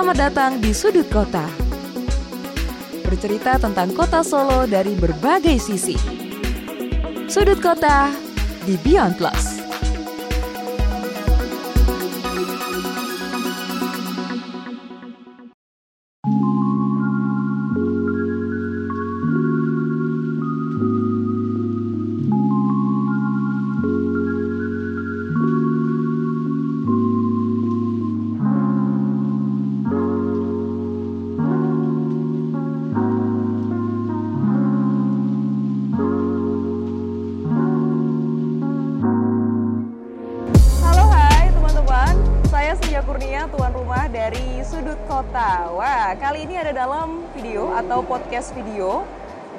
Selamat datang di Sudut Kota. Bercerita tentang kota Solo dari berbagai sisi. Sudut Kota di Beyond Plus. Video.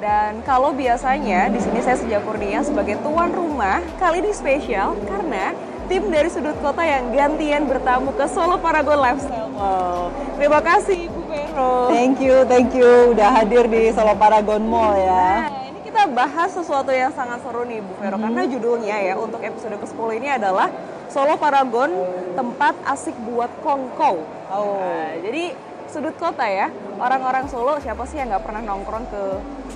Dan kalau biasanya di sini saya Senja Kurnia sebagai tuan rumah, kali ini spesial karena tim dari Sudut Kota yang gantian bertamu ke Solo Paragon Lifestyle Mall. Terima kasih Bu Vero. Thank you, thank you udah hadir di Solo Paragon Mall ya. Nah, ini kita bahas sesuatu yang sangat seru nih Bu Vero karena judulnya ya untuk episode ke-10 ini adalah Solo Paragon tempat asik buat kongkow. Oh. Nah, jadi sudut kota ya, orang-orang Solo siapa sih yang nggak pernah nongkrong ke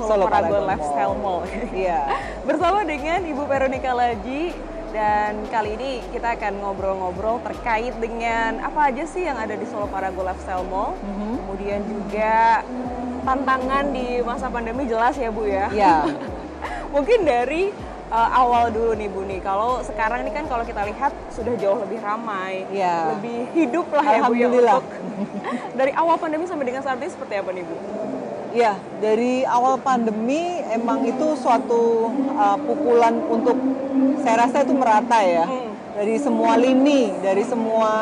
Solo, Solo Paragon, Lifestyle Mall? Iya. Bersama dengan Ibu Veronica Laji dan kali ini kita akan ngobrol-ngobrol terkait dengan apa aja sih yang ada di Solo Paragon Lifestyle Mall. Kemudian juga tantangan di masa pandemi jelas ya Bu ya. Iya. Mungkin dari uh, awal dulu nih Bu nih. Kalau sekarang ini kan kalau kita lihat sudah jauh lebih ramai, Iya. lebih hidup lah ya Bu ya untuk dari awal pandemi sampai dengan saat ini seperti apa nih Bu? Iya, dari awal pandemi emang itu suatu uh, pukulan untuk saya rasa itu merata ya. Hmm. Dari semua lini, dari semua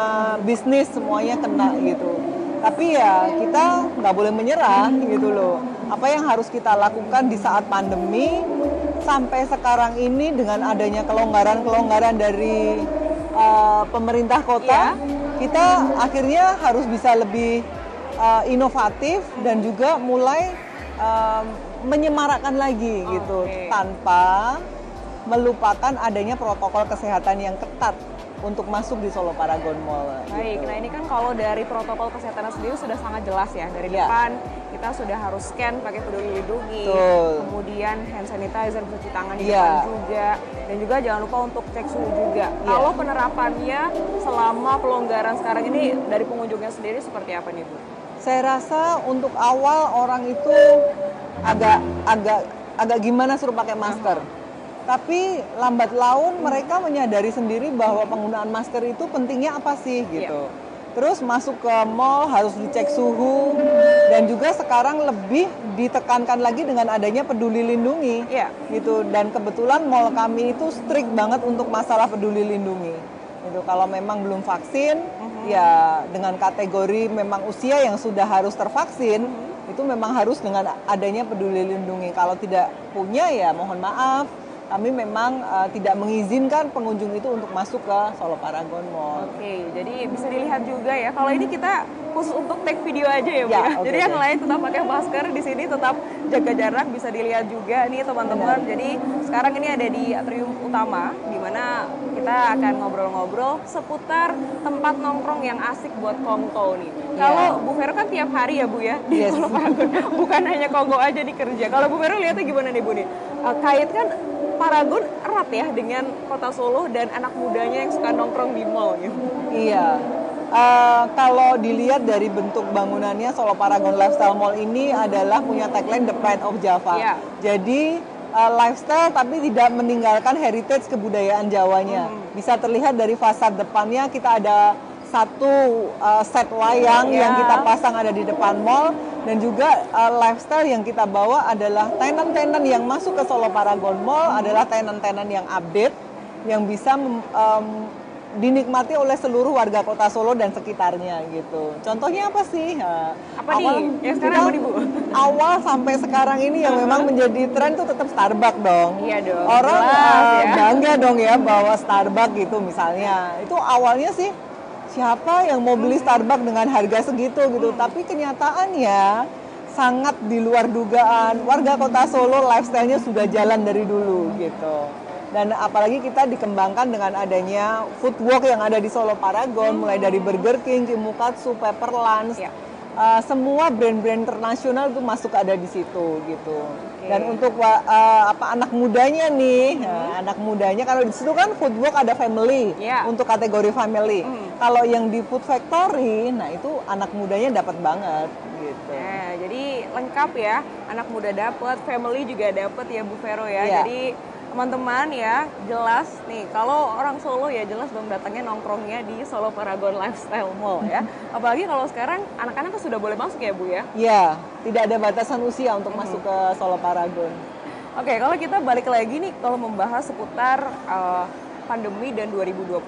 bisnis semuanya kena gitu. Tapi ya kita nggak boleh menyerah gitu loh. Apa yang harus kita lakukan di saat pandemi sampai sekarang ini dengan adanya kelonggaran-kelonggaran dari uh, pemerintah kota, Iya. kita akhirnya harus bisa lebih uh, inovatif dan juga mulai um, menyemarakkan lagi gitu Oke. tanpa melupakan adanya protokol kesehatan yang ketat untuk masuk di Solo Paragon Mall. Baik, gitu. nah ini kan kalau dari protokol kesehatan sendiri sudah sangat jelas ya dari Iya. depan kita sudah harus scan pakai peduli lindungi, Betul. kemudian hand sanitizer cuci tangan di Iya. depan juga, dan juga jangan lupa untuk cek suhu juga. Iya. Kalau penerapannya selama pelonggaran sekarang ini dari pengunjungnya sendiri seperti apa nih Bu? Saya rasa untuk awal orang itu agak agak agak gimana suruh pakai masker. Tapi lambat laun mereka menyadari sendiri bahwa penggunaan masker itu pentingnya apa sih gitu. Terus masuk ke mall harus dicek suhu. Dan juga sekarang lebih ditekankan lagi dengan adanya peduli lindungi. Iya. gitu. Dan kebetulan mall kami itu strict banget untuk masalah peduli lindungi. Gitu. Kalau memang belum vaksin ya dengan kategori memang usia yang sudah harus tervaksin itu memang harus dengan adanya peduli lindungi. Kalau tidak punya ya mohon maaf. Kami memang eh, tidak mengizinkan pengunjung itu untuk masuk ke Solo Paragon Mall. Oke, jadi bisa dilihat juga ya. Kalau ini kita khusus untuk take video aja ya, Bu. Ya, ya? oke jadi yang lain tetap pakai masker, di sini tetap jaga jarak, bisa dilihat juga nih teman-teman. Jadi sekarang ini ada di atrium utama, di mana kita akan ngobrol-ngobrol seputar tempat nongkrong yang asik buat kongko nih. Ya. Kalau Bu Vero kan tiap hari ya Bu ya di Yes. Paragon, bukan hanya kongko aja di kerja. Kalau Bu Vero lihatnya gimana nih Bu nih? Eh, kaitkan Paragon erat ya dengan kota Solo dan anak mudanya yang suka nongkrong di mall gitu. Iya. Eh, kalau dilihat dari bentuk bangunannya Solo Paragon Lifestyle Mall ini adalah punya tagline The Pride of Java. Iya. Jadi eh, lifestyle tapi tidak meninggalkan heritage kebudayaan Jawanya. Hmm. Bisa terlihat dari fasad depannya kita ada satu eh, set wayang Iya. yang kita pasang ada di depan mall dan juga eh, lifestyle yang kita bawa adalah tenan-tenan yang masuk ke Solo Paragon Mall adalah tenan-tenan yang update yang bisa em, dinikmati oleh seluruh warga kota Solo dan sekitarnya gitu. Contohnya apa sih? Nah, Apa nih? Yang sekarang apa nih, Bu? Awal sampai sekarang ini yang memang menjadi tren tuh tetap Starbucks dong. Iya dong, Orang jelas eh, ya. bangga dong ya bawa Starbucks gitu misalnya. Itu awalnya sih siapa yang mau beli Starbucks dengan harga segitu gitu. Tapi kenyataannya sangat di luar dugaan. Warga kota Solo lifestyle-nya sudah jalan dari dulu gitu. Dan apalagi kita dikembangkan dengan adanya food walk yang ada di Solo Paragon, mulai dari Burger King, Kimukatsu, Pepper Lunch, Ya. Uh, semua brand-brand internasional itu masuk ada di situ gitu. Dan untuk uh, apa anak mudanya nih, nah, anak mudanya kalau di situ kan food walk ada family Iya. untuk kategori family. Kalau yang di Food Factory, nah itu anak mudanya dapat banget gitu. Nah, jadi lengkap ya, anak muda dapat, family juga dapat ya Bu Vero ya. Iya. Jadi teman-teman ya, jelas nih kalau orang Solo ya jelas dong datangnya nongkrongnya di Solo Paragon Lifestyle Mall ya. Apalagi kalau sekarang anak-anak kan sudah boleh masuk ya Bu ya. Ya, tidak ada batasan usia untuk masuk ke Solo Paragon. Oke, kalau kita balik lagi nih kalau membahas seputar uh, pandemi dan 2022.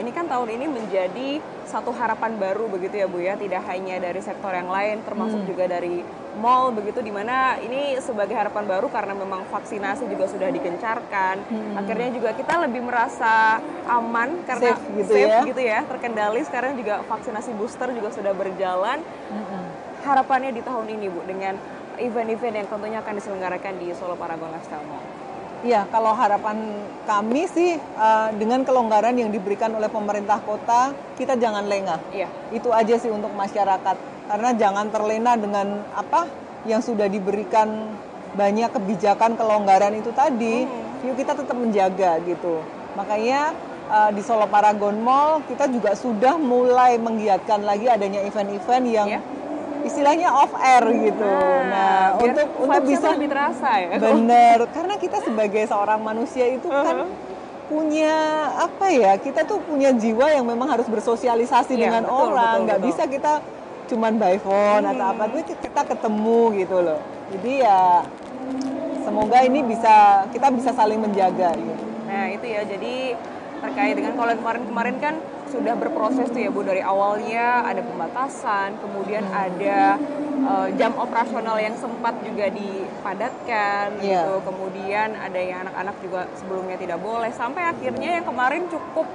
Ini kan tahun ini menjadi satu harapan baru begitu ya Bu ya, tidak hanya dari sektor yang lain termasuk juga dari mall begitu di mana ini sebagai harapan baru karena memang vaksinasi juga sudah digencarkan. Akhirnya juga kita lebih merasa aman karena Safe gitu ya. gitu ya, terkendali sekarang juga vaksinasi booster juga sudah berjalan. Harapannya di tahun ini Bu dengan event-event yang tentunya akan diselenggarakan di Solo Paragon Lifestyle Mall. Iya, kalau harapan kami sih uh, dengan kelonggaran yang diberikan oleh pemerintah kota, kita jangan lengah. Iya. Itu aja sih untuk masyarakat. Karena jangan terlena dengan apa yang sudah diberikan banyak kebijakan kelonggaran itu tadi. Yuk kita tetap menjaga gitu. Makanya uh, di Solo Paragon Mall kita juga sudah mulai menggiatkan lagi adanya event-event yang Iya. Istilahnya off air gitu. Nah, biar untuk untuk bisa lebih terasa ya. Bener, karena kita sebagai seorang manusia itu kan punya apa ya? Kita tuh punya jiwa yang memang harus bersosialisasi Iya, dengan betul, orang. betul, Nggak betul. bisa kita cuman by phone atau apa tuh kita ketemu gitu loh. Jadi ya semoga ini bisa kita bisa saling menjaga gitu. Nah itu ya jadi terkait dengan kalau yang kemarin-kemarin kan sudah berproses tuh ya Bu dari awalnya ada pembatasan, kemudian ada eh, jam operasional yang sempat juga dipadatkan Iya. gitu, kemudian ada yang anak-anak juga sebelumnya tidak boleh sampai akhirnya yang kemarin cukup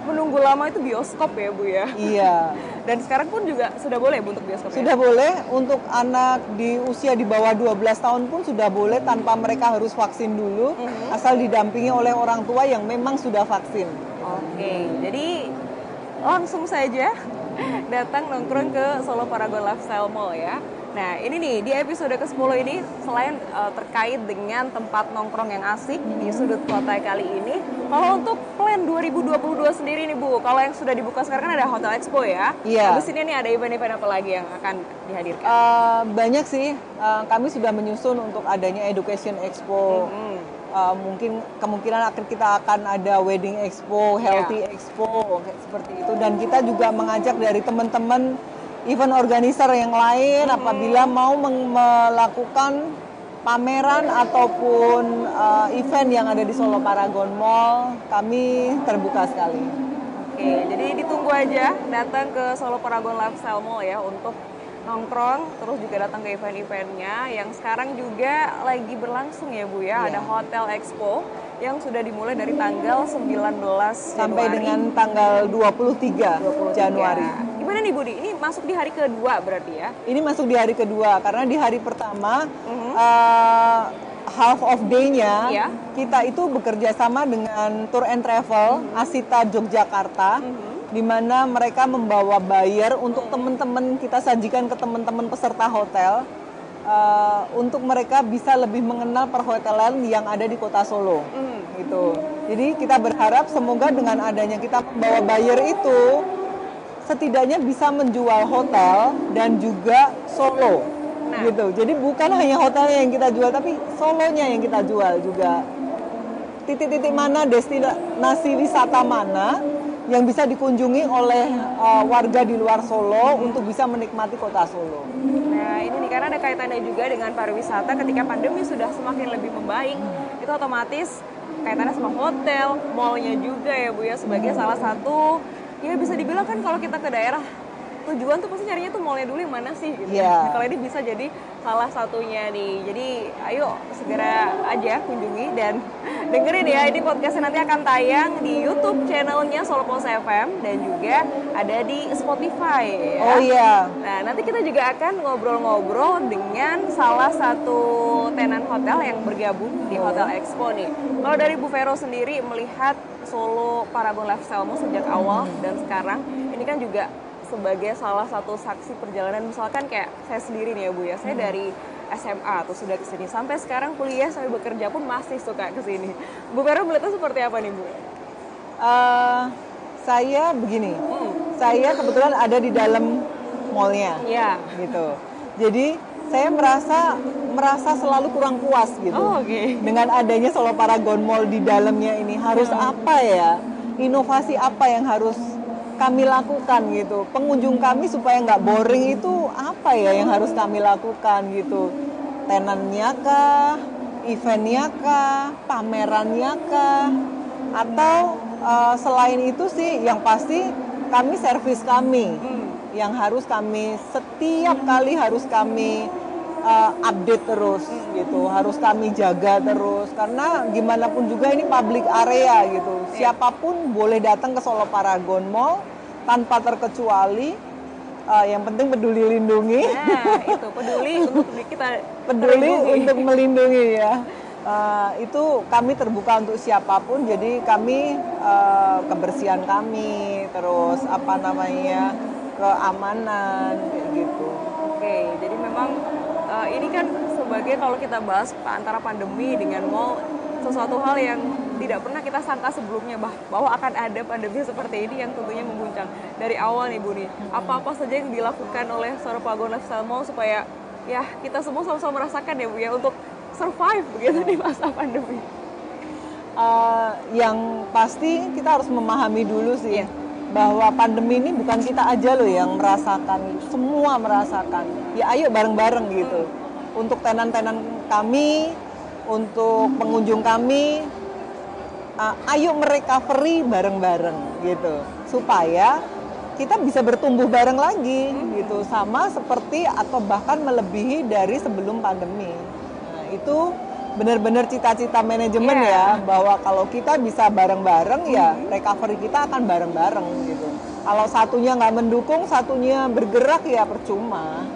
menunggu lama itu bioskop ya Bu ya. Iya. Dan sekarang pun juga sudah boleh Bu untuk bioskop ya? Sudah boleh untuk anak di usia di bawah 12 tahun pun sudah boleh tanpa mereka harus vaksin dulu asal didampingi oleh orang tua yang memang sudah vaksin. Oke, jadi langsung saja datang nongkrong ke Solo Paragon Lifestyle Mall ya. Nah ini nih di episode ke-10 ini selain uh, terkait dengan tempat nongkrong yang asik di sudut kota kali ini, kalau untuk plan 2022 sendiri nih Bu, kalau yang sudah dibuka sekarang kan ada Hotel Expo ya. Iya. Habis ini nih ada event-event apa lagi yang akan dihadirkan? Eh, banyak sih eh, kami sudah menyusun untuk adanya education expo Hmm. Eh, mungkin kemungkinan akan kita akan ada wedding expo healthy Iya. expo seperti itu dan kita juga mengajak dari teman-teman event organizer yang lain Hmm. apabila mau melakukan pameran ataupun eh, event yang ada di Solo Paragon Mall kami terbuka sekali Oke, jadi ditunggu aja datang ke Solo Paragon Lifestyle Mall ya untuk nongkrong, terus juga datang ke event-eventnya yang sekarang juga lagi berlangsung ya Bu ya. Iya. Ada Hotel Expo yang sudah dimulai dari tanggal 19 sampai Januari dengan tanggal 23, 23. Januari. Gimana nih Budi? Ini masuk di hari kedua berarti ya? Ini masuk di hari kedua karena di hari pertama Mhm. eh, half of day-nya Iya. kita itu bekerja sama dengan Tour and Travel Asita Yogyakarta Mhm. Di mana mereka membawa buyer untuk teman-teman kita sajikan ke teman-teman peserta hotel eh, untuk mereka bisa lebih mengenal perhotelan yang ada di Kota Solo Mhm. gitu. Jadi kita berharap semoga dengan adanya kita membawa buyer itu setidaknya bisa menjual hotel dan juga Solo Nah. gitu. Jadi bukan hanya hotelnya yang kita jual tapi Solonya yang kita jual juga. Titik-titik mana destinasi wisata mana yang bisa dikunjungi oleh uh, warga di luar Solo untuk bisa menikmati kota Solo. Nah ini nih karena ada kaitannya juga dengan pariwisata ketika pandemi sudah semakin lebih membaik itu otomatis kaitannya sama hotel, mallnya juga ya Bu ya sebagai salah satu ya bisa dibilang kan kalau kita ke daerah tujuan tuh pasti nyarinya tuh mallnya dulu yang mana sih gitu. Iya. Nah, kalau ini bisa jadi salah satunya nih. Jadi ayo segera aja kunjungi dan dengerin ya ini podcastnya nanti akan tayang di YouTube channelnya Solo Pulse FM dan juga ada di Spotify. Ya. Oh iya. Nah, nanti kita juga akan ngobrol-ngobrol dengan salah satu tenan hotel yang bergabung di Hotel Expo nih. Kalau dari Bu Vero sendiri melihat Solo Paragon Lifestyle Mall sejak awal dan sekarang, ini kan juga sebagai salah satu saksi perjalanan misalkan kayak saya sendiri nih ya Bu ya, saya dari SMA atau sudah ke sini sampai sekarang kuliah sampai bekerja pun masih suka ke sini. Bu Vero melihatnya seperti apa nih Bu? Eh, saya begini, saya kebetulan ada di dalam mallnya, Iya. gitu. Jadi saya merasa merasa selalu kurang puas gitu. Oh, oke. Dengan adanya Solo Paragon Mall di dalamnya ini harus apa ya? Inovasi apa yang harus kami lakukan gitu? Pengunjung kami supaya nggak boring itu apa ya yang harus kami lakukan gitu? Tenannya kah? Eventnya kah? Pamerannya kah? Atau eh, selain itu sih yang pasti kami servis kami yang harus kami setiap kali harus kami uh, update terus gitu. Harus kami jaga terus. Karena gimana pun juga ini public area gitu. Siapa pun boleh datang ke Solo Paragon Mall tanpa terkecuali uh, yang penting peduli lindungi. Nah, itu peduli untuk kita peduli terlindungi. untuk melindungi ya. Uh, itu kami terbuka untuk siapa pun. Jadi kami uh, kebersihan kami terus apa namanya keamanan kayak gitu. Oke, jadi memang eh, ini kan sebagai kalau kita bahas antara pandemi dengan mall sesuatu hal yang tidak pernah kita sangka sebelumnya bah bahwa akan ada pandemi seperti ini yang tentunya mengguncang dari awal nih Bu nih. Apa-apa saja yang dilakukan oleh Soro Pagon Lifestyle Mall supaya ya kita semua sama-sama merasakan ya Bu ya untuk survive begitu di masa pandemi. Uh, yang pasti kita harus memahami dulu sih Iya. Bahwa pandemi ini bukan kita aja loh yang merasakan, semua merasakan. Ya ayo bareng-bareng gitu. Untuk tenan-tenan kami, untuk pengunjung kami, ayo merecovery bareng-bareng gitu, supaya kita bisa bertumbuh bareng lagi gitu, sama seperti atau bahkan melebihi dari sebelum pandemi. Nah, itu benar-benar cita-cita manajemen Iya. ya bahwa kalau kita bisa bareng-bareng ya recovery kita akan bareng-bareng gitu. Kalau satunya nggak mendukung, satunya bergerak ya percuma.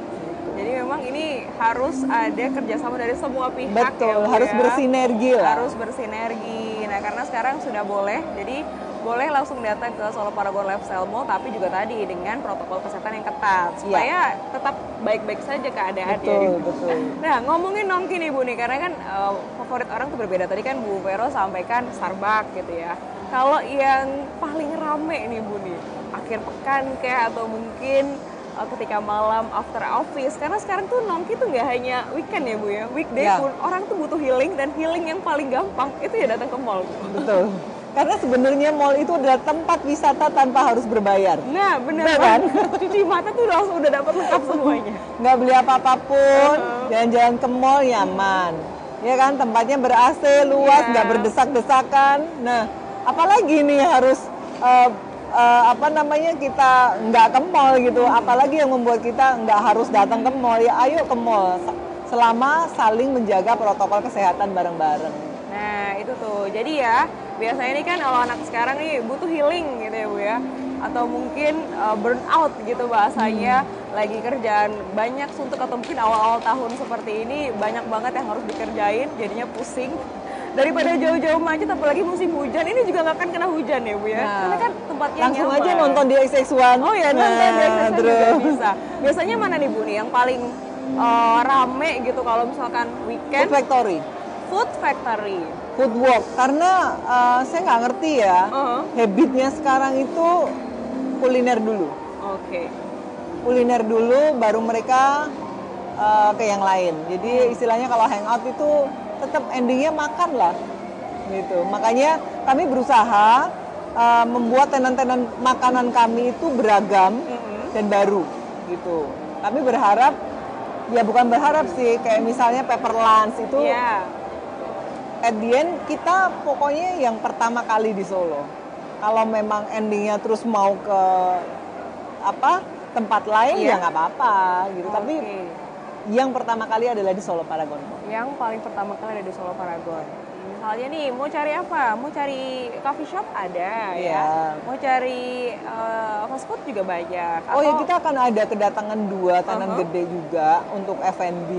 Jadi memang ini harus ada kerjasama dari semua pihak Betul, ya, harus ya. bersinergi lah. harus bersinergi. Nah, karena sekarang sudah boleh, jadi boleh langsung datang ke Solo Paragon Lifestyle Mall, tapi juga tadi dengan protokol kesehatan yang ketat, supaya tetap baik-baik saja keadaannya. Iya. Betul, gitu. betul. Nah, ngomongin nongki nih Bu nih, karena kan eh, favorit orang tuh berbeda. Tadi kan Bu Vero sampaikan Starbucks gitu ya. Kalau yang paling rame nih Bu nih, akhir pekan kayak atau mungkin eh, ketika malam after office, karena sekarang tuh nongki tuh nggak hanya weekend ya Bu ya, weekday Ya. pun orang tuh butuh healing dan healing yang paling gampang itu ya datang ke mall. Betul. Karena sebenarnya mall itu adalah tempat wisata tanpa harus berbayar. Nah, Bener kan? Cuci mata tuh langsung udah dapat lengkap semuanya. Nggak beli apa-apapun, Uh-huh. jalan-jalan ke mall nyaman. Ya kan, tempatnya ber AC, luas, nggak berdesak-desakan. Nah, apalagi nih harus eh, eh, apa namanya kita nggak ke mall gitu. Apalagi yang membuat kita nggak harus datang ke mall. Ya ayo ke mall. Selama saling menjaga protokol kesehatan bareng-bareng. Nah, itu tuh. Jadi ya, biasanya ini kan kalau anak sekarang nih butuh healing gitu ya, Bu ya. Atau mungkin uh, burnout gitu bahasanya. Lagi kerjaan banyak suntuk atau mungkin awal-awal tahun seperti ini banyak banget yang harus dikerjain, jadinya pusing. Daripada jauh-jauh macet apalagi musim hujan, ini juga nggak akan kena hujan ya, Bu ya. Nah, Karena kan tempatnya Langsung nyaman. aja nonton di XX1. Oh ya, nonton Nah, di XXL juga terus. bisa. Biasanya mana nih Bu nih yang paling uh, rame gitu kalau misalkan Food weekend? Factory. Food Factory. food walk karena uh, saya nggak ngerti ya Uh-huh. habitnya sekarang itu kuliner dulu Oke. kuliner dulu baru mereka uh, ke yang lain jadi istilahnya kalau hangout itu tetap endingnya makan lah gitu makanya kami berusaha uh, membuat tenan-tenan makanan kami itu beragam dan baru gitu kami berharap ya bukan berharap sih kayak misalnya pepper lunch itu Iya. at the end kita pokoknya yang pertama kali di Solo. Kalau memang endingnya terus mau ke apa tempat lain Iya. ya nggak apa-apa gitu. Tapi Oke. Yang pertama kali adalah di Solo Paragon yang paling pertama kali ada di Solo Paragon. Misalnya nih, mau cari apa? Mau cari coffee shop ada ya. Iya. Mau cari eh, fast food juga banyak. Oh ya kita akan ada kedatangan dua tenan Uh-huh. gede juga untuk F&B.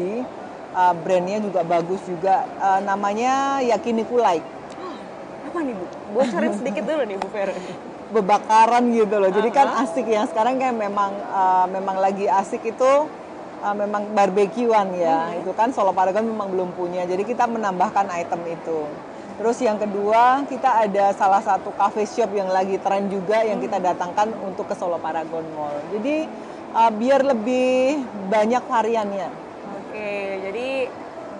Uh, brandnya juga bagus juga. Uh, namanya Yakiniku Like. apa nih Bu? Bocorin sedikit dulu nih Bu Vero. Bebakaran gitu loh. Jadi kan Uh-huh. asik yang sekarang kan memang uh, memang lagi asik itu uh, memang barbekyuan ya. Uh-huh. Itu kan Solo Paragon memang belum punya. Jadi kita menambahkan item itu. Terus yang kedua kita ada salah satu cafe shop yang lagi tren juga yang kita datangkan untuk ke Solo Paragon Mall. Jadi uh, biar lebih banyak variannya. Oke, jadi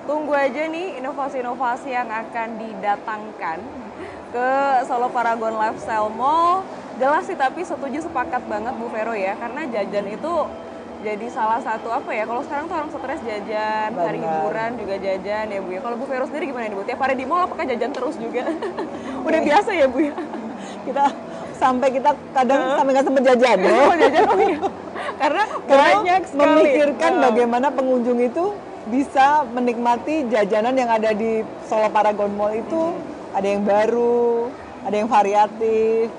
tunggu aja nih inovasi-inovasi yang akan didatangkan ke Solo Paragon Lifestyle Mall. Jelas sih tapi setuju sepakat banget Bu Vero ya, karena jajan itu jadi salah satu apa ya? Kalau sekarang tuh orang stres jajan, Benar. hiburan juga jajan ya Bu ya. Kalau Bu Vero sendiri gimana nih Bu? Tiap hari di mall apakah jajan terus juga? Udah biasa ya Bu ya? Kita sampai kita kadang sampai nggak sempet jajan ya. Oh, jajan oh iya. Karena Karena banyak sekali. memikirkan Nah. bagaimana pengunjung itu bisa menikmati jajanan yang ada di Solo Paragon Mall itu ada yang baru, ada yang variatif,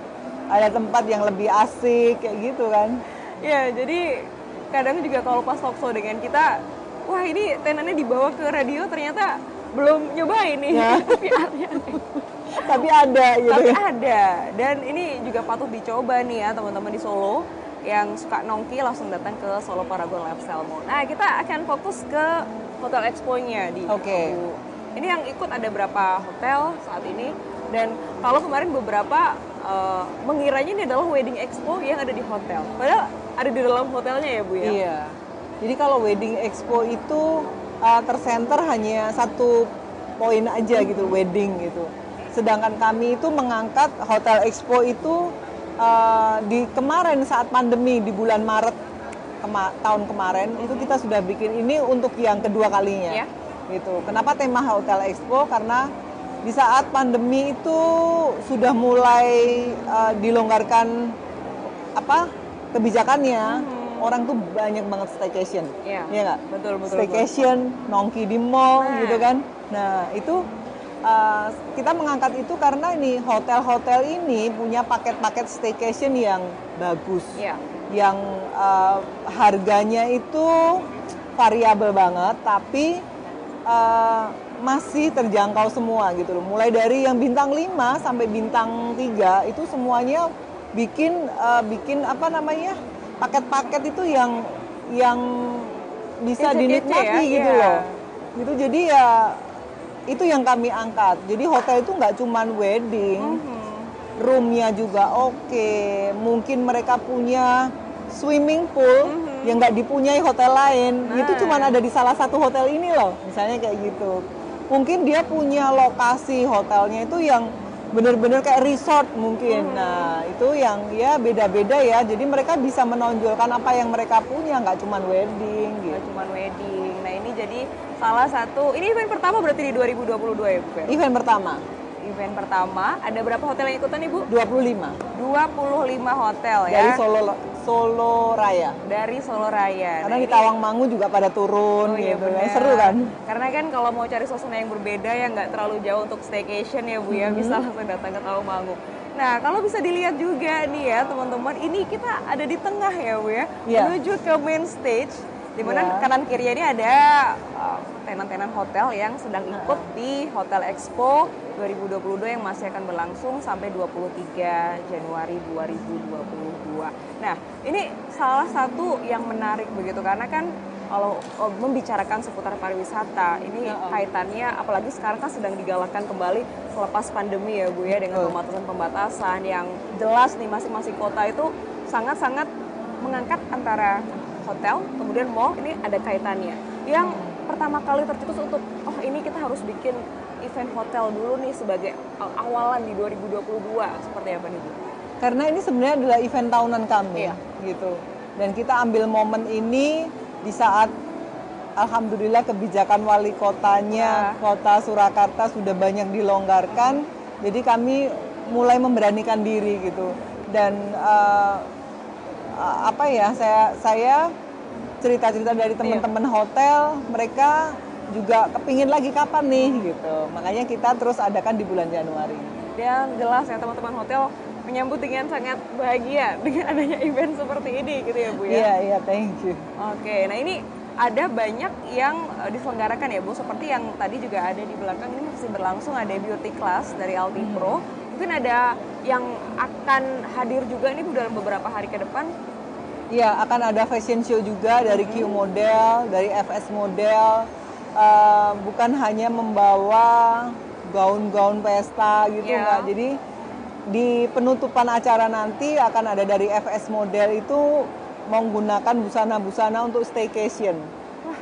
ada tempat yang lebih asik kayak gitu kan. Ya, jadi kadang juga kalau pas talk show dengan kita, wah ini tenannya dibawa ke radio ternyata belum nyobain nih Ya. VR-nya. Tapi ada gitu Tapi ya. ada dan ini juga patut dicoba nih ya teman-teman di Solo yang suka nongki langsung datang ke Solo Paragon Lifestyle Mall. Nah, kita akan fokus ke Hotel Expo-nya di Oke. Ini yang ikut ada berapa hotel saat ini dan kalau kemarin beberapa eh, mengiranya ini adalah wedding expo yang ada di hotel. Padahal ada di dalam hotelnya ya, Bu ya. Iya. Jadi kalau wedding expo itu uh, tersenter hanya satu poin aja gitu, wedding gitu. Sedangkan kami itu mengangkat hotel expo itu uh, di kemarin saat pandemi di bulan Maret kema- tahun kemarin itu kita sudah bikin ini untuk yang kedua kalinya. Ya. Gitu. Kenapa tema hotel expo? Karena di saat pandemi itu sudah mulai uh, dilonggarkan apa kebijakannya orang tuh banyak banget staycation Iya. Iya nggak Betul, betul, staycation nongki di mall Nah. gitu kan nah itu uh, kita mengangkat itu karena ini hotel-hotel ini punya paket-paket staycation yang bagus Iya. yang uh, harganya itu variabel banget tapi uh, masih terjangkau semua gitu loh. Mulai dari yang bintang 5 sampai bintang 3 itu semuanya bikin uh, bikin apa namanya? paket-paket itu yang yang bisa dinikmati ya, gitu iya. loh. Gitu jadi ya itu yang kami angkat. Jadi hotel itu nggak cuman wedding, Mhm. roomnya juga oke. Mungkin mereka punya swimming pool Mhm. yang nggak dipunyai hotel lain. Nah. Itu cuma ada di salah satu hotel ini loh. Misalnya kayak gitu. Mungkin dia punya lokasi hotelnya itu yang bener-bener kayak resort mungkin. Mhm. Nah itu yang ya beda-beda ya. Jadi mereka bisa menonjolkan apa yang mereka punya, nggak cuma wedding Nggak gitu. cuma wedding. Nah, ini jadi salah satu ini event pertama berarti di 2022 ya, Bu? Event pertama Event pertama, ada berapa hotel yang ikutan Ibu? 25 25 hotel ya. dari Solo Solo Raya. Dari Solo Raya. Karena Nah, di ini- Tawangmangu juga pada turun Oh iya gitu kan. benar. Seru kan? Karena kan kalau mau cari suasana yang berbeda yang nggak terlalu jauh untuk staycation ya Bu ya, Mm-hmm. bisa langsung datang ke Tawangmangu. Nah kalau bisa dilihat juga nih ya teman-teman, ini kita ada di tengah ya Bu ya, Iya. menuju ke main stage. Di mana Iya. kanan kirinya ini ada uh, tenan-tenan hotel yang sedang ikut di Hotel Expo 2022 yang masih akan berlangsung sampai 23 Januari 2022. Nah, ini salah satu yang menarik begitu karena kan kalau oh, membicarakan seputar pariwisata ini Ya, oh. kaitannya apalagi sekarang kan sedang digalakkan kembali selepas pandemi ya Bu ya dengan pembatasan-pembatasan yang jelas nih masing-masing kota itu sangat-sangat mengangkat antara hotel kemudian mall ini ada kaitannya. Yang pertama kali tercetus untuk oh ini kita harus bikin event hotel dulu nih sebagai awalan di 2022 seperti apa nih Bu? Karena ini sebenarnya adalah event tahunan kami Iya. gitu. Dan kita ambil momen ini di saat alhamdulillah kebijakan wali kotanya Ya. kota Surakarta sudah banyak dilonggarkan. Jadi kami mulai memberanikan diri gitu. Dan uh, apa ya saya saya cerita-cerita dari Iya. teman-teman hotel mereka juga kepingin lagi kapan nih gitu makanya kita terus adakan di bulan Januari Dan jelas ya teman-teman hotel menyambut dengan sangat bahagia dengan adanya event seperti ini gitu ya Bu ya. iya iya thank you Oke, nah ini ada banyak yang eh, diselenggarakan ya Bu, seperti yang tadi juga ada di belakang ini masih berlangsung ada beauty class dari Aldi Hmm. Pro. Mungkin ada yang akan hadir juga nih Bu dalam beberapa hari ke depan. Iya, akan ada fashion show juga dari Q Model, dari FS Model. Eh, bukan hanya membawa gaun-gaun pesta gitu. Mbak. Jadi di penutupan acara nanti akan ada dari FS Model itu menggunakan busana-busana untuk staycation.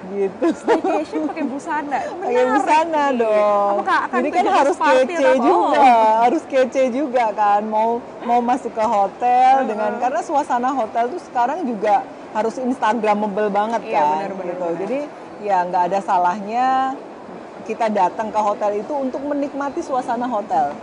Gitu. Staycation pakai busana. Pakai busana dong. Apakah akan Jadi kan harus kece atau apa? juga, Oh. harus kece juga kan. Mau mau masuk ke hotel Uh-huh. dengan karena suasana hotel tuh sekarang juga harus instagramable banget Iya, kan. benar, benar, gitu. benar. Jadi ya nggak ada salahnya kita datang ke hotel itu untuk menikmati suasana hotel.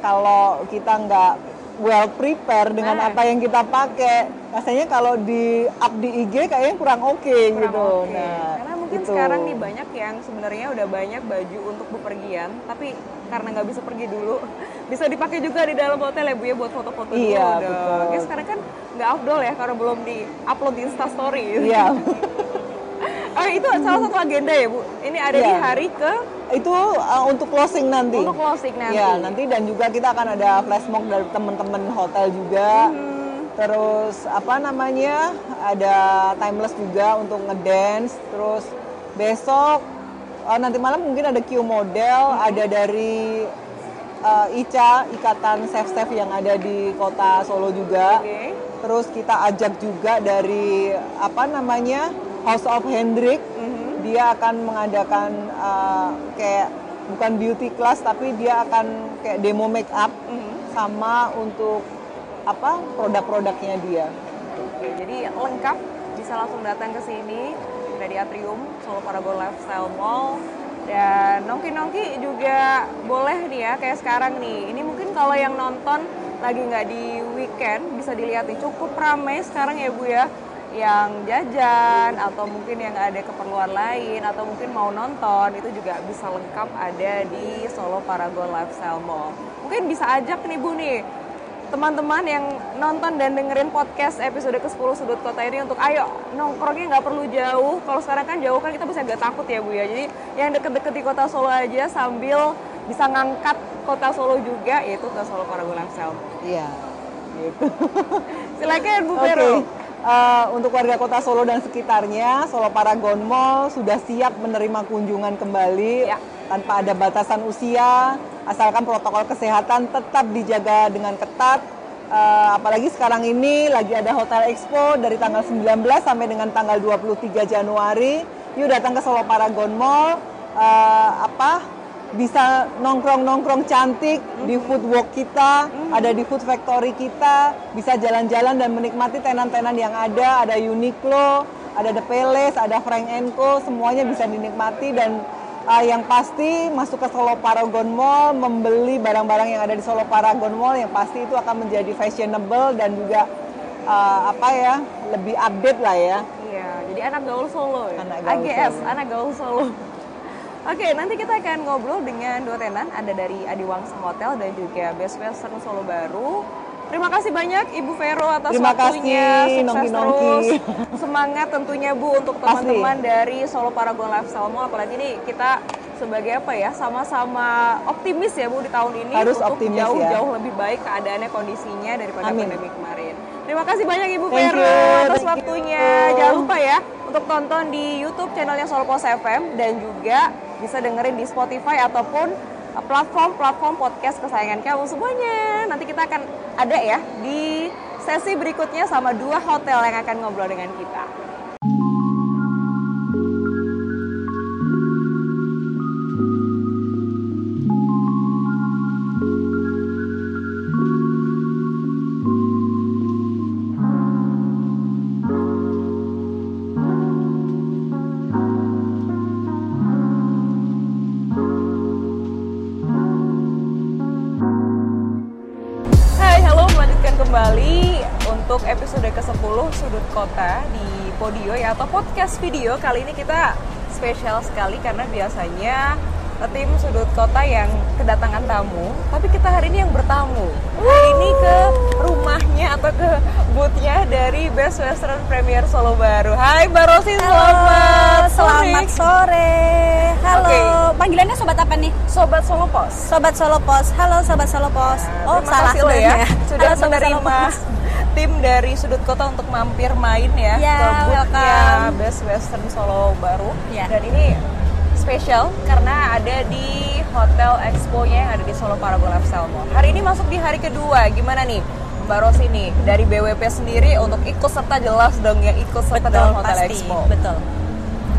Kalau kita nggak well prepare dengan Nah. apa yang kita pakai, rasanya kalau di up di IG kayaknya kurang oke Kurang gitu. oke. Nah, Karena mungkin itu. sekarang nih banyak yang sebenarnya udah banyak baju untuk bepergian, tapi karena nggak bisa pergi dulu, bisa dipakai juga di dalam hotel ya Bu ya buat foto-foto dulu. Iya, dong. betul. Ya sekarang kan nggak afdol ya karena belum di upload di Insta Story. Iya. Oh, itu salah satu agenda ya Bu. Ini ada di Iya. hari ke itu uh, untuk closing nanti. untuk closing nanti. Ya, nanti dan juga kita akan ada flash mob dari teman-teman hotel juga. Hmm, Terus apa namanya? Ada timeless juga untuk ngedance. Terus besok uh, nanti malam mungkin ada Q model, ada dari uh, ICA Ikatan Chef Chef yang ada di kota Solo juga. Oke. Terus kita ajak juga dari apa namanya? House of Hendrik Mhm. dia akan mengadakan uh, kayak bukan beauty class tapi dia akan kayak demo make up Mhm. sama untuk apa produk-produknya dia. Oke, jadi lengkap bisa langsung datang ke sini ada di atrium Solo Paragon Lifestyle Mall dan nongki-nongki juga boleh nih ya kayak sekarang nih. Ini mungkin kalau yang nonton lagi nggak di weekend bisa dilihat nih cukup ramai sekarang ya Bu ya yang jajan atau mungkin yang ada keperluan lain atau mungkin mau nonton itu juga bisa lengkap ada di Solo Paragon Lifestyle Mall. Mungkin bisa ajak nih Bu nih teman-teman yang nonton dan dengerin podcast episode ke-10 Sudut Kota ini untuk ayo nongkrongnya nggak perlu jauh. Kalau sekarang kan jauh kan kita bisa agak takut ya Bu ya. Jadi yang deket-deket di Kota Solo aja sambil bisa ngangkat Kota Solo juga yaitu ke Solo Paragon Lifestyle. Iya. Gitu. Silakan Bu Oke. Vero. Eh, untuk warga kota Solo dan sekitarnya, Solo Paragon Mall sudah siap menerima kunjungan kembali Ya. tanpa ada batasan usia, asalkan protokol kesehatan tetap dijaga dengan ketat. Eh, apalagi sekarang ini lagi ada Hotel Expo dari tanggal 19 sampai dengan tanggal 23 Januari. Yuk datang ke Solo Paragon Mall. Eh, apa bisa nongkrong-nongkrong cantik di food walk kita, ada di food factory kita, bisa jalan-jalan dan menikmati tenan-tenan yang ada, ada Uniqlo, ada The Palace, ada Frank Co, semuanya bisa dinikmati dan uh, yang pasti masuk ke Solo Paragon Mall, membeli barang-barang yang ada di Solo Paragon Mall yang pasti itu akan menjadi fashionable dan juga uh, apa ya, lebih update lah ya. Iya, jadi anak gaul Solo ya. Anak gaul AGS, Solo. anak gaul Solo. Oke, nanti kita akan ngobrol dengan dua tenan, ada dari Adiwangsa Hotel dan juga Best Western Solo Baru. Terima kasih banyak Ibu Vero atas Terima waktunya. kasih, Sukses nongki-nongki. terus. Semangat tentunya Bu untuk teman-teman dari Solo Paragon Lifestyle Mall. Apalagi nih kita sebagai apa ya, sama-sama optimis ya Bu di tahun ini Harus untuk optimis ya. jauh-jauh lebih baik keadaannya kondisinya daripada Amin. pandemi kemarin. Terima kasih banyak Ibu Thank Vero you, atas thank you. waktunya. Jangan lupa ya untuk tonton di YouTube channelnya Solo Pos FM dan juga bisa dengerin di Spotify ataupun uh, platform-platform podcast kesayangan kamu semuanya. Nanti kita akan ada ya di sesi berikutnya sama dua hotel yang akan ngobrol dengan kita. Sudut Kota di Podio ya atau podcast video. Kali ini kita spesial sekali karena biasanya tim Sudut Kota yang kedatangan tamu, tapi kita hari ini yang bertamu. Hari ini ke rumahnya atau ke boothnya dari Best Western Premier Solo Baru. Hai Mbak Rosi, selamat sore. Selamat sore. Halo. Oke. Panggilannya sobat apa nih? Sobat Solo Pos. Sobat Solo Pos. Halo sobat Solo Pos. oh, Terima salah ya sudah Halo, menerima. Tim dari sudut kota untuk mampir main ya, Ya, ke boothnya welcome. Best Western Solo baru. Ya. Dan ini spesial karena ada di Hotel Expo-nya yang ada di Solo Paragon Lifestyle Mall. Hari ini masuk di hari kedua, gimana nih? Mbak Rosi nih, dari BWP sendiri untuk ikut serta jelas dong yang ikut serta Betul, dalam Hotel pasti. Expo. Betul.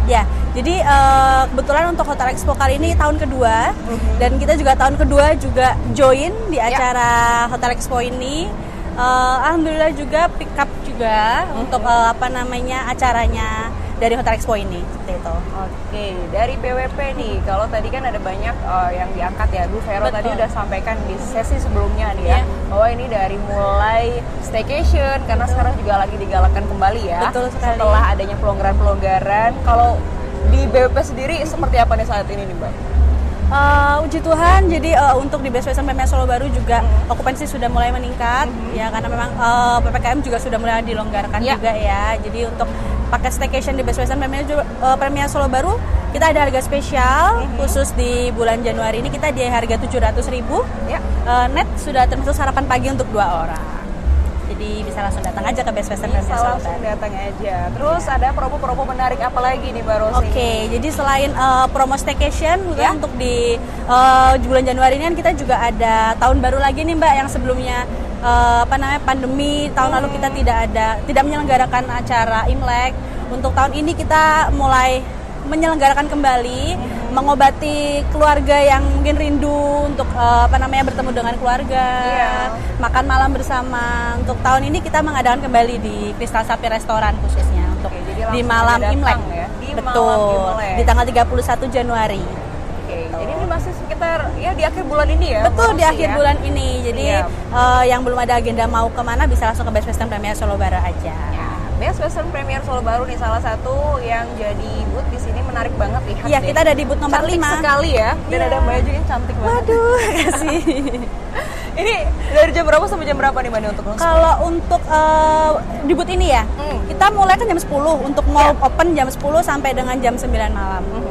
Ya, jadi eh, kebetulan untuk Hotel Expo kali ini tahun kedua dan kita juga tahun kedua juga join di Ya. acara Hotel Expo ini. Eh, Alhamdulillah juga pick up juga untuk eh, apa namanya acaranya dari Hotel Expo ini seperti itu. Oke, dari BWP nih, kalau tadi kan ada banyak uh, yang diangkat ya, Bu Vero Betul. tadi udah sampaikan di sesi sebelumnya nih ya, Iya. bahwa ini dari mulai staycation, karena sekarang juga lagi digalakkan kembali ya, Betul sekali. setelah adanya pelonggaran-pelonggaran. Kalau di BWP sendiri seperti apa nih saat ini nih Mbak? Eh, uji Tuhan, jadi eh, untuk di Western PMS Solo baru juga okupansi sudah mulai meningkat, ya karena memang eh, ppkm juga sudah mulai dilonggarkan Ya. juga ya. Jadi untuk paket staycation di Best Western eh, Premier Solo baru kita ada harga spesial khusus di bulan Januari ini kita di harga 700.000 Ya. Eh, net sudah termasuk sarapan pagi untuk dua orang. Jadi bisa langsung datang aja ke Best Western Bisa Solo langsung datang aja. Terus ada promo-promo menarik apa lagi nih Mbak Rosi? Oke, jadi selain uh, promo staycation Ya. untuk di uh, bulan Januari ini kan kita juga ada tahun baru lagi nih Mbak yang sebelumnya uh, apa namanya pandemi tahun lalu kita tidak ada tidak menyelenggarakan acara Imlek. Untuk tahun ini kita mulai menyelenggarakan kembali mengobati keluarga yang mungkin rindu untuk uh, apa namanya bertemu dengan keluarga Iya. makan malam bersama untuk tahun ini kita mengadakan kembali di Kristal Sapi Restoran khususnya untuk Oke, jadi di malam Imlek ya, di malam betul Imlek. di tanggal 31 Januari Oke, jadi ini masih sekitar ya di akhir bulan ini ya? betul di akhir ya? bulan ini jadi Iya. eh, yang belum ada agenda mau ke mana bisa langsung ke Best Western Premier Solo Baru aja Ya, Best Western Premier Solo baru nih salah satu yang jadi booth di sini menarik banget lihat iya kita ada di booth nomor cantik 5 sekali ya dan Iya. ada Mbak juga yang cantik banget. waduh kasih Ini dari jam berapa sampai jam berapa nih Mbak untuk launch? kalau untuk eh, di booth ini ya Hmm. kita mulai kan jam 10 untuk mall Iya. open jam 10 sampai dengan jam 9 malam Mhm.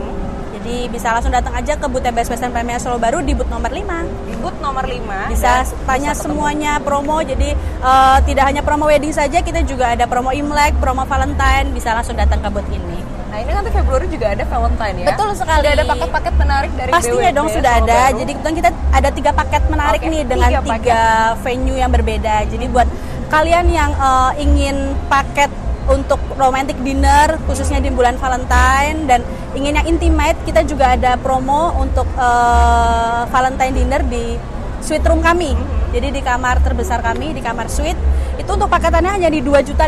Jadi bisa langsung datang aja ke booth Best Western Premier Solo Baru di booth nomor 5 Di booth nomor 5 bisa tanya semuanya promo. Jadi eh, tidak hanya promo wedding saja kita juga ada promo Imlek promo Valentine. Bisa langsung datang ke booth ini. Nah ini nanti Februari juga ada Valentine ya? Betul sekali. Sudah ada paket-paket menarik dari pastinya BWP dong sudah ada. baru. jadi kebetulan kita ada tiga paket menarik Oke, nih dengan tiga tiga, venue yang berbeda. Jadi buat kalian yang eh, ingin paket untuk romantic dinner khususnya di bulan Valentine. Dan ingin yang intimate kita juga ada promo untuk eh, Valentine dinner di suite room kami. Jadi di kamar terbesar kami di kamar suite. Itu untuk paketannya hanya di 2.500.000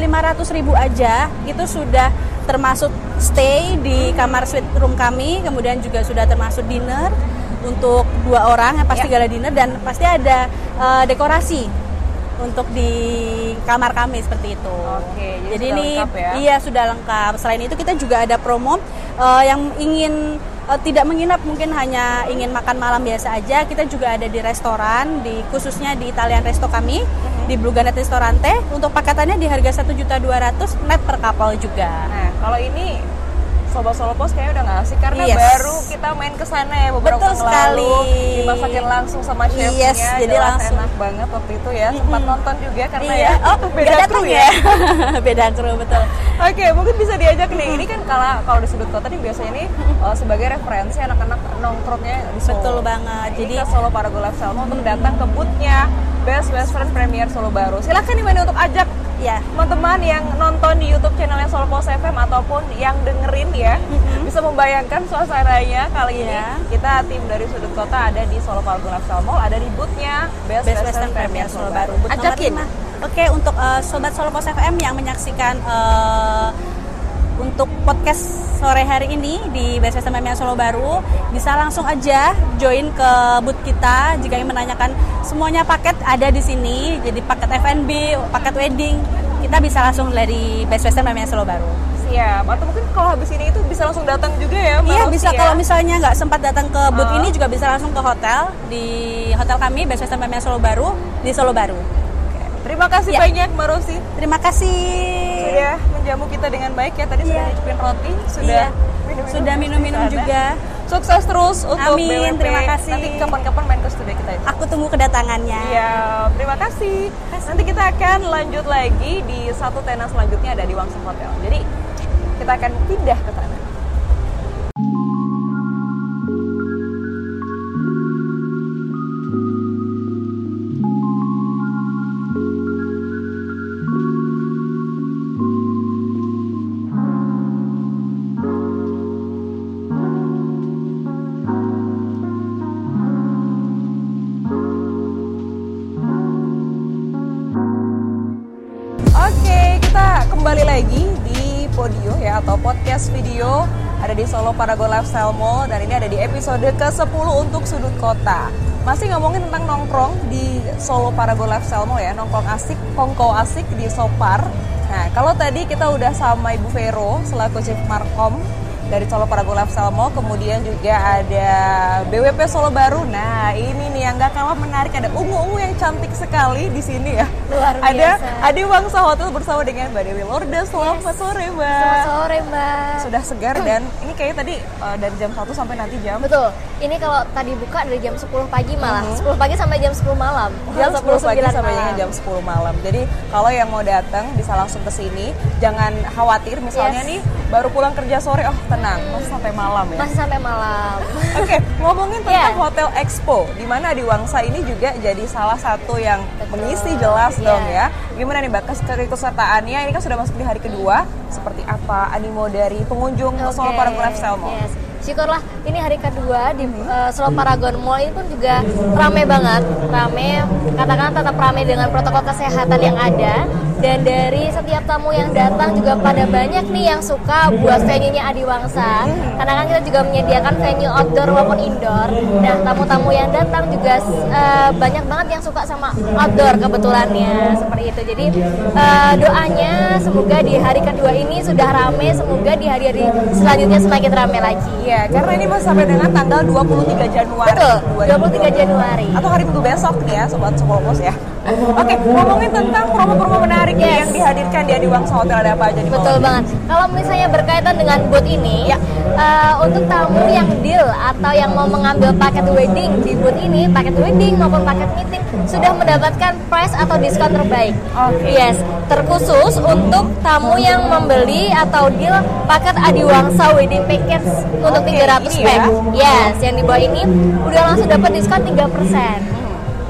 aja. Itu sudah termasuk stay di kamar suite room kami. Kemudian juga sudah termasuk dinner untuk dua orang yang pasti Ya. gala dinner. Dan pasti ada eh, dekorasi untuk di kamar kami seperti itu. Oke, jadi jadi ini lengkap ya? iya sudah lengkap. Selain itu kita juga ada promo eh, yang ingin eh, tidak menginap mungkin hanya ingin makan malam biasa aja. Kita juga ada di restoran di khususnya di Italian Resto kami Mhm. di Blue Garnet Ristorante untuk paketannya di harga 1.200 net per kapal juga. Nah kalau ini Sobat Solo Pos kayaknya udah nggak asik karena Yes. baru kita main ke sana ya beberapa Betul sekali. lalu dimasakin langsung sama chefnya Yes, jadi langsung. enak banget waktu itu ya sempat nonton juga karena iya. ya oh, beda kru datang ya. beda kru betul. Oke, mungkin bisa diajak nih. Ini kan kalau kalau di sudut kota nih biasanya nih uh, sebagai referensi anak-anak nongkrongnya di Solo. Betul banget. Jadi Jadi- ke Solo Parago Life Salma untuk datang ke boothnya Best Western Premier Solo baru. Silakan nih untuk ajak Ya. teman-teman yang nonton di YouTube channelnya Solo Pos FM ataupun yang dengerin ya bisa membayangkan suasananya kali ini Iya. kita tim dari sudut kota ada di Solo Lifestyle Mall ada di boothnya Best, Best Western Premier Solo baru. Ajakin. Oke, untuk eh, sobat Solo Pos FM yang menyaksikan eh, untuk podcast sore hari ini di Best Western Mamiya Solo Baru bisa langsung aja join ke booth kita jika ingin menanyakan semuanya paket ada di sini jadi paket F&B, paket wedding kita bisa langsung dari Best Western Mamiya Solo Baru. Siap. Atau mungkin kalau habis ini itu bisa langsung datang juga ya, Mbak Iya Rosi bisa ya? kalau misalnya nggak sempat datang ke booth Oh. ini juga bisa langsung ke hotel di hotel kami Best Western Mamiya Solo Baru di Solo Baru. Terima kasih Ya. banyak Mbak Rosi. Terima kasih. Sudah menjamu kita dengan baik ya. Tadi sudah Iya. nyicipin roti, sudah Iya. minum-minum Sudah minum-minum juga. Sukses terus untuk Amin, BWP. terima kasih. Nanti kapan-kapan main ke studio kita itu. Aku tunggu kedatangannya. Iya, terima kasih. Nanti kita akan lanjut lagi di satu tenan selanjutnya ada di Wangsa Hotel. Jadi kita akan pindah ke sana. Video ada di Solo Paragon Lifestyle Mall dan ini ada di episode ke-10 untuk sudut kota. Masih ngomongin tentang nongkrong di Solo Paragon Lifestyle Mall ya, nongkrong asik, kongko asik di Sopar. Nah, kalau tadi kita udah sama Ibu Vero selaku Chief Markom dari Solo Paragon Lifestyle Mall, kemudian juga ada BWP Solo Baru. Nah, ini nih yang gak kalah menarik ada ungu-ungu yang cantik sekali di sini ya. Luar Ada biasa. Adi Wangsa Hotel bersama dengan Mbak Dewi Lorda. Selamat sore, Mbak. Selamat sore Mbak. Sudah segar dan ini kayaknya tadi uh, dari jam 1 sampai nanti jam Betul. Ini kalau tadi buka dari jam 10 pagi malah. 10 pagi sampai jam 10 malam. Jam 10 pagi 9 sampai malam. jam 10 malam. Jadi kalau yang mau datang bisa langsung ke sini. Jangan khawatir misalnya Yes. nih baru pulang kerja sore, oh tenang, masih sampai malam ya. Masih sampai malam. Oke, ngomongin tentang Yeah. Hotel Expo, di mana di Wangsa ini juga jadi salah satu yang Betul. mengisi jelas. Dong ya. Gimana nih Mbak kes- keikutsertaannya? Ini kan sudah masuk di hari kedua. Seperti apa animo dari pengunjung ke Solo Lifestyle Mall? Yes. Syukurlah ini hari kedua di uh, Solo Paragon Mall ini pun juga rame banget, rame. Katakan tetap rame dengan protokol kesehatan yang ada dan dari setiap tamu yang datang juga pada banyak nih yang suka buat venue-nya Adi Wangsa. Karena kan kita juga menyediakan venue outdoor maupun indoor. Nah, tamu-tamu yang datang juga uh, banyak banget yang suka sama outdoor kebetulannya seperti itu. Jadi uh, doanya semoga di hari kedua ini sudah rame, semoga di hari-hari selanjutnya semakin rame lagi. Iya, karena ini masih sampai dengan tanggal 23 Januari. Betul, 2020. 23 Januari. Atau hari Minggu besok nih ya, Sobat Sopolpos ya. Oke, ngomongin tentang promo-promo menarik Yes. yang dihadirkan di Adi Wangsa Hotel ada apa aja nih? Betul banget. Kalau misalnya berkaitan dengan booth ini, Ya. eh, untuk tamu yang deal atau yang mau mengambil paket wedding di booth ini, paket wedding maupun paket meeting sudah mendapatkan price atau diskon terbaik. Oke. Yes, terkhusus untuk tamu yang membeli atau deal paket Adiwangsa wedding package untuk Oke, 300 ini pack. ya. Yes, yang di bawah ini udah langsung dapat diskon 3%.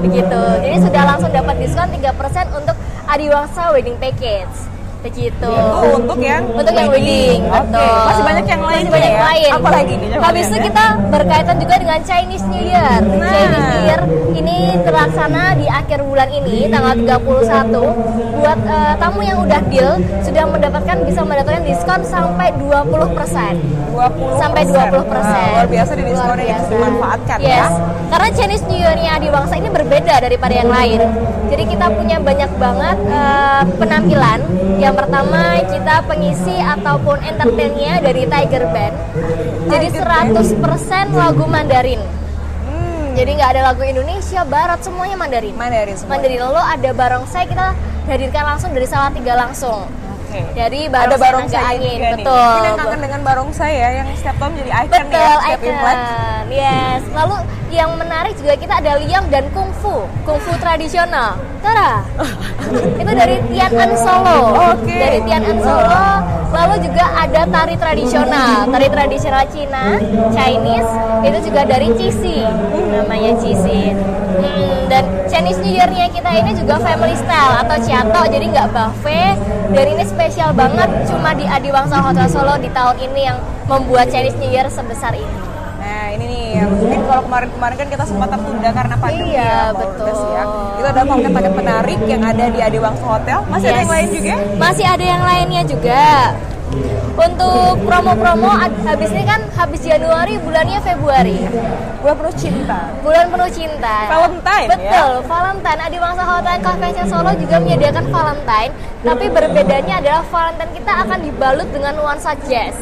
Begitu. Jadi sudah langsung dapat diskon 3% untuk Adiwangsa wedding package. Begitu. Itu untuk yang untuk yang wedding, betul. Masih banyak yang lain Masih banyak ya? lain. Apa lagi nih? Habis itu ya. kita berkaitan juga dengan Chinese New Year. Nah. Chinese New Year ini terlaksana di akhir bulan ini tanggal 31 buat eh, tamu yang udah deal sudah mendapatkan bisa mendapatkan diskon sampai 20%. 20 Sampai 20%. Nah, luar biasa di diskonnya yang dimanfaatkan yes. ya. Karena Chinese New Year-nya Adi Wangsa ini berbeda daripada yang lain. Jadi kita punya banyak banget eh, penampilan. Yang pertama kita pengisi ataupun entertainnya dari Tiger Band. Jadi Tiger Band. 100% lagu Mandarin. Hmm, Jadi nggak ada lagu Indonesia, Barat semuanya Mandarin. Mandarin semua. Mandarin. Lalu ada barongsai kita hadirkan langsung dari Salatiga langsung. Oke. Dari Ada barongsai barongsai naga angin, juga nih. betul. Ini yang kangen dengan barongsai ya, yang setiap tahun jadi icon Betul, ya, setiap Imlek. icon. Yes. Lalu yang menarik juga kita ada liang dan kungfu, kungfu tradisional. Tara. itu dari Tian An Solo. Oke. Dari Tian An Solo. Lalu juga ada tari tradisional, tari tradisional Cina, Chinese. Itu juga dari Cisi, namanya Cisi. Hmm, dan Chinese New Year-nya kita ini juga family style atau ciato, jadi nggak buffet. Dan ini spesial banget, cuma di Adiwangsa Hotel Solo di tahun ini yang membuat Chinese New Year sebesar ini. Nah ini nih, yang mungkin kalau kemarin-kemarin kan kita sempat tertunda karena pandemi Iya, ya, betul. Ya. Itu ada paket-paket menarik yang ada di Adiwangsa Hotel. Masih ada Yes. yang lain juga? Masih ada yang lainnya juga. Untuk promo-promo habis ini kan habis Januari bulannya Februari. Bulan penuh cinta. Bulan penuh cinta. Valentine, ya? Betul, Valentine. Adi Wangsa Hotel Convention Solo juga menyediakan Valentine, tapi berbedanya adalah Valentine kita akan dibalut dengan nuansa jazz.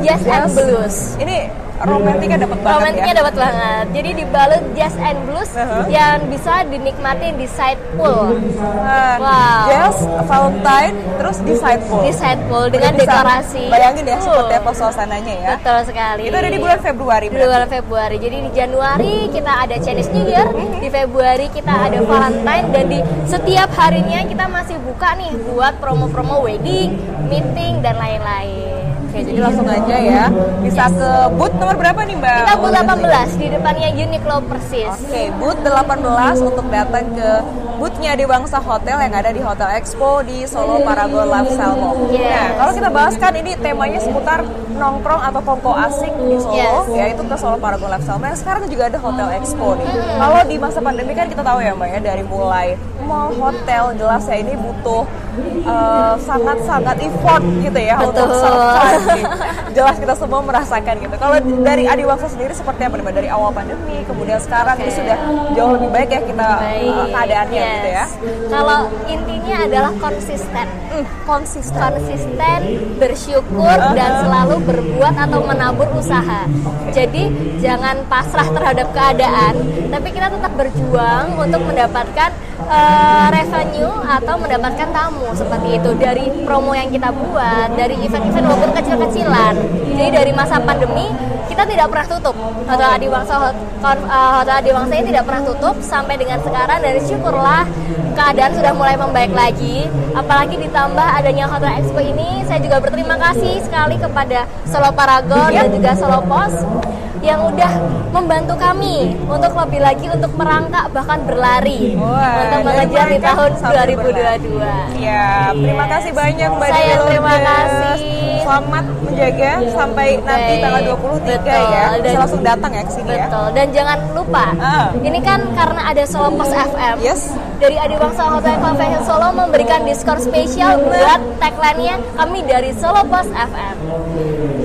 Jazz and Jazz. blues. Ini romantiknya dapat banget Romantiknya ya. dapat banget. Jadi dibalut jazz and blues Uh-huh. yang bisa dinikmati di side pool. Nah, Wow. Jazz, Valentine, terus di side pool. Di side pool dengan Udah bisa dekorasi. Bayangin ya Uh, seperti apa suasananya ya. Betul sekali. Itu ada di bulan Februari Di bulan Februari. Jadi di Januari kita ada Chinese New Year, di Februari kita ada Valentine dan di setiap harinya kita masih buka nih buat promo-promo wedding, meeting dan lain-lain. Oke, jadi langsung aja ya. Bisa ke booth nomor berapa nih Mbak? Kita booth 18 di depannya Uniqlo persis. Oke, booth 18 untuk datang ke boothnya di Bangsa Hotel yang ada di Hotel Expo di Solo Paragon Lifestyle Mall. Yes. Nah, kalau kita bahas kan ini temanya seputar nongkrong atau kongko asik di Solo, Yes. yaitu ke Solo Paragon Lifestyle Mall. Sekarang juga ada Hotel Expo nih. Kalau di masa pandemi kan kita tahu ya Mbak ya dari mulai mall, hotel, jelas ya ini butuh eh, sangat-sangat effort gitu ya untuk Betul. survive. nih. Jelas kita semua merasakan gitu. Kalau dari Adiwangsa sendiri seperti apa nih? Dari awal pandemi, kemudian sekarang ini Oke. sudah jauh lebih baik ya kita Baik. eh, keadaannya gitu ya. Yes. Kalau intinya adalah konsisten. Hmm, konsisten. konsisten, bersyukur dan selalu berbuat atau menabur usaha. Jadi jangan pasrah terhadap keadaan, tapi kita tetap berjuang untuk mendapatkan eh, revenue atau mendapatkan tamu seperti itu dari promo yang kita buat, dari event-event maupun kecil-kecilan. Jadi dari masa pandemi kita tidak pernah tutup. Hotel Adiwangsa eh, Hotel Adiwangsa ini tidak pernah tutup sampai dengan sekarang dan syukurlah keadaan sudah mulai membaik lagi. Apalagi ditambah adanya Hotel Expo ini, saya juga berterima kasih sekali kepada Solo Paragon dan juga Solo Pos yang udah membantu kami untuk lebih lagi untuk merangkak bahkan berlari Wah, untuk mengejar di tahun sampai 2022. Ya, terima kasih banyak Mbak Saya terima kasih. Selamat menjaga sampai nanti Baik. tanggal 23 Betul. ya. Dan- langsung datang ya ke sini ya. Betul. Dan jangan lupa, Ah. ini kan karena ada Solo Pos FM. Yes. Dari Adiwangsa Hotel Convention Solo memberikan diskon spesial buat tagline-nya kami dari Solo Pos FM.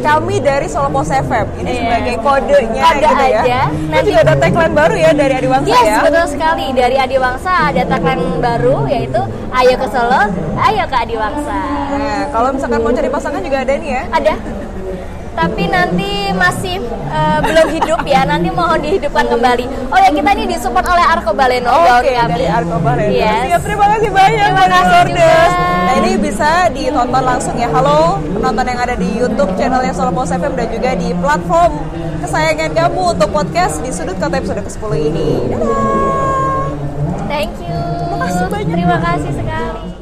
Kami dari Solo Pos FM. Ini Iya. sebagai kodenya Kode gitu ya. aja. Nanti Nanti- juga ada tagline baru ya dari Adiwangsa Yes, ya. betul sekali. Dari Adiwangsa ada tagline baru yaitu Ayo ke Solo, ayo ke Adiwangsa. Nah, kalau misalkan mau cari pasangan juga ada nih ya. Ada. Tapi nanti masih eh, belum hidup ya. Nanti mohon dihidupkan kembali. Oh ya kita ini disupport oleh Arco Baleno. Oke, kami. dari Arko Baleno. Yes. Siap, terima kasih banyak Terima kasih juga. Nah, ini bisa ditonton langsung ya. Halo, penonton yang ada di YouTube channelnya Solo Pos FM dan juga di platform kesayangan kamu untuk podcast di sudut kota episode ke-10 ini. Dadah. Thank you. Terima kasih banyak. Terima kasih sekali.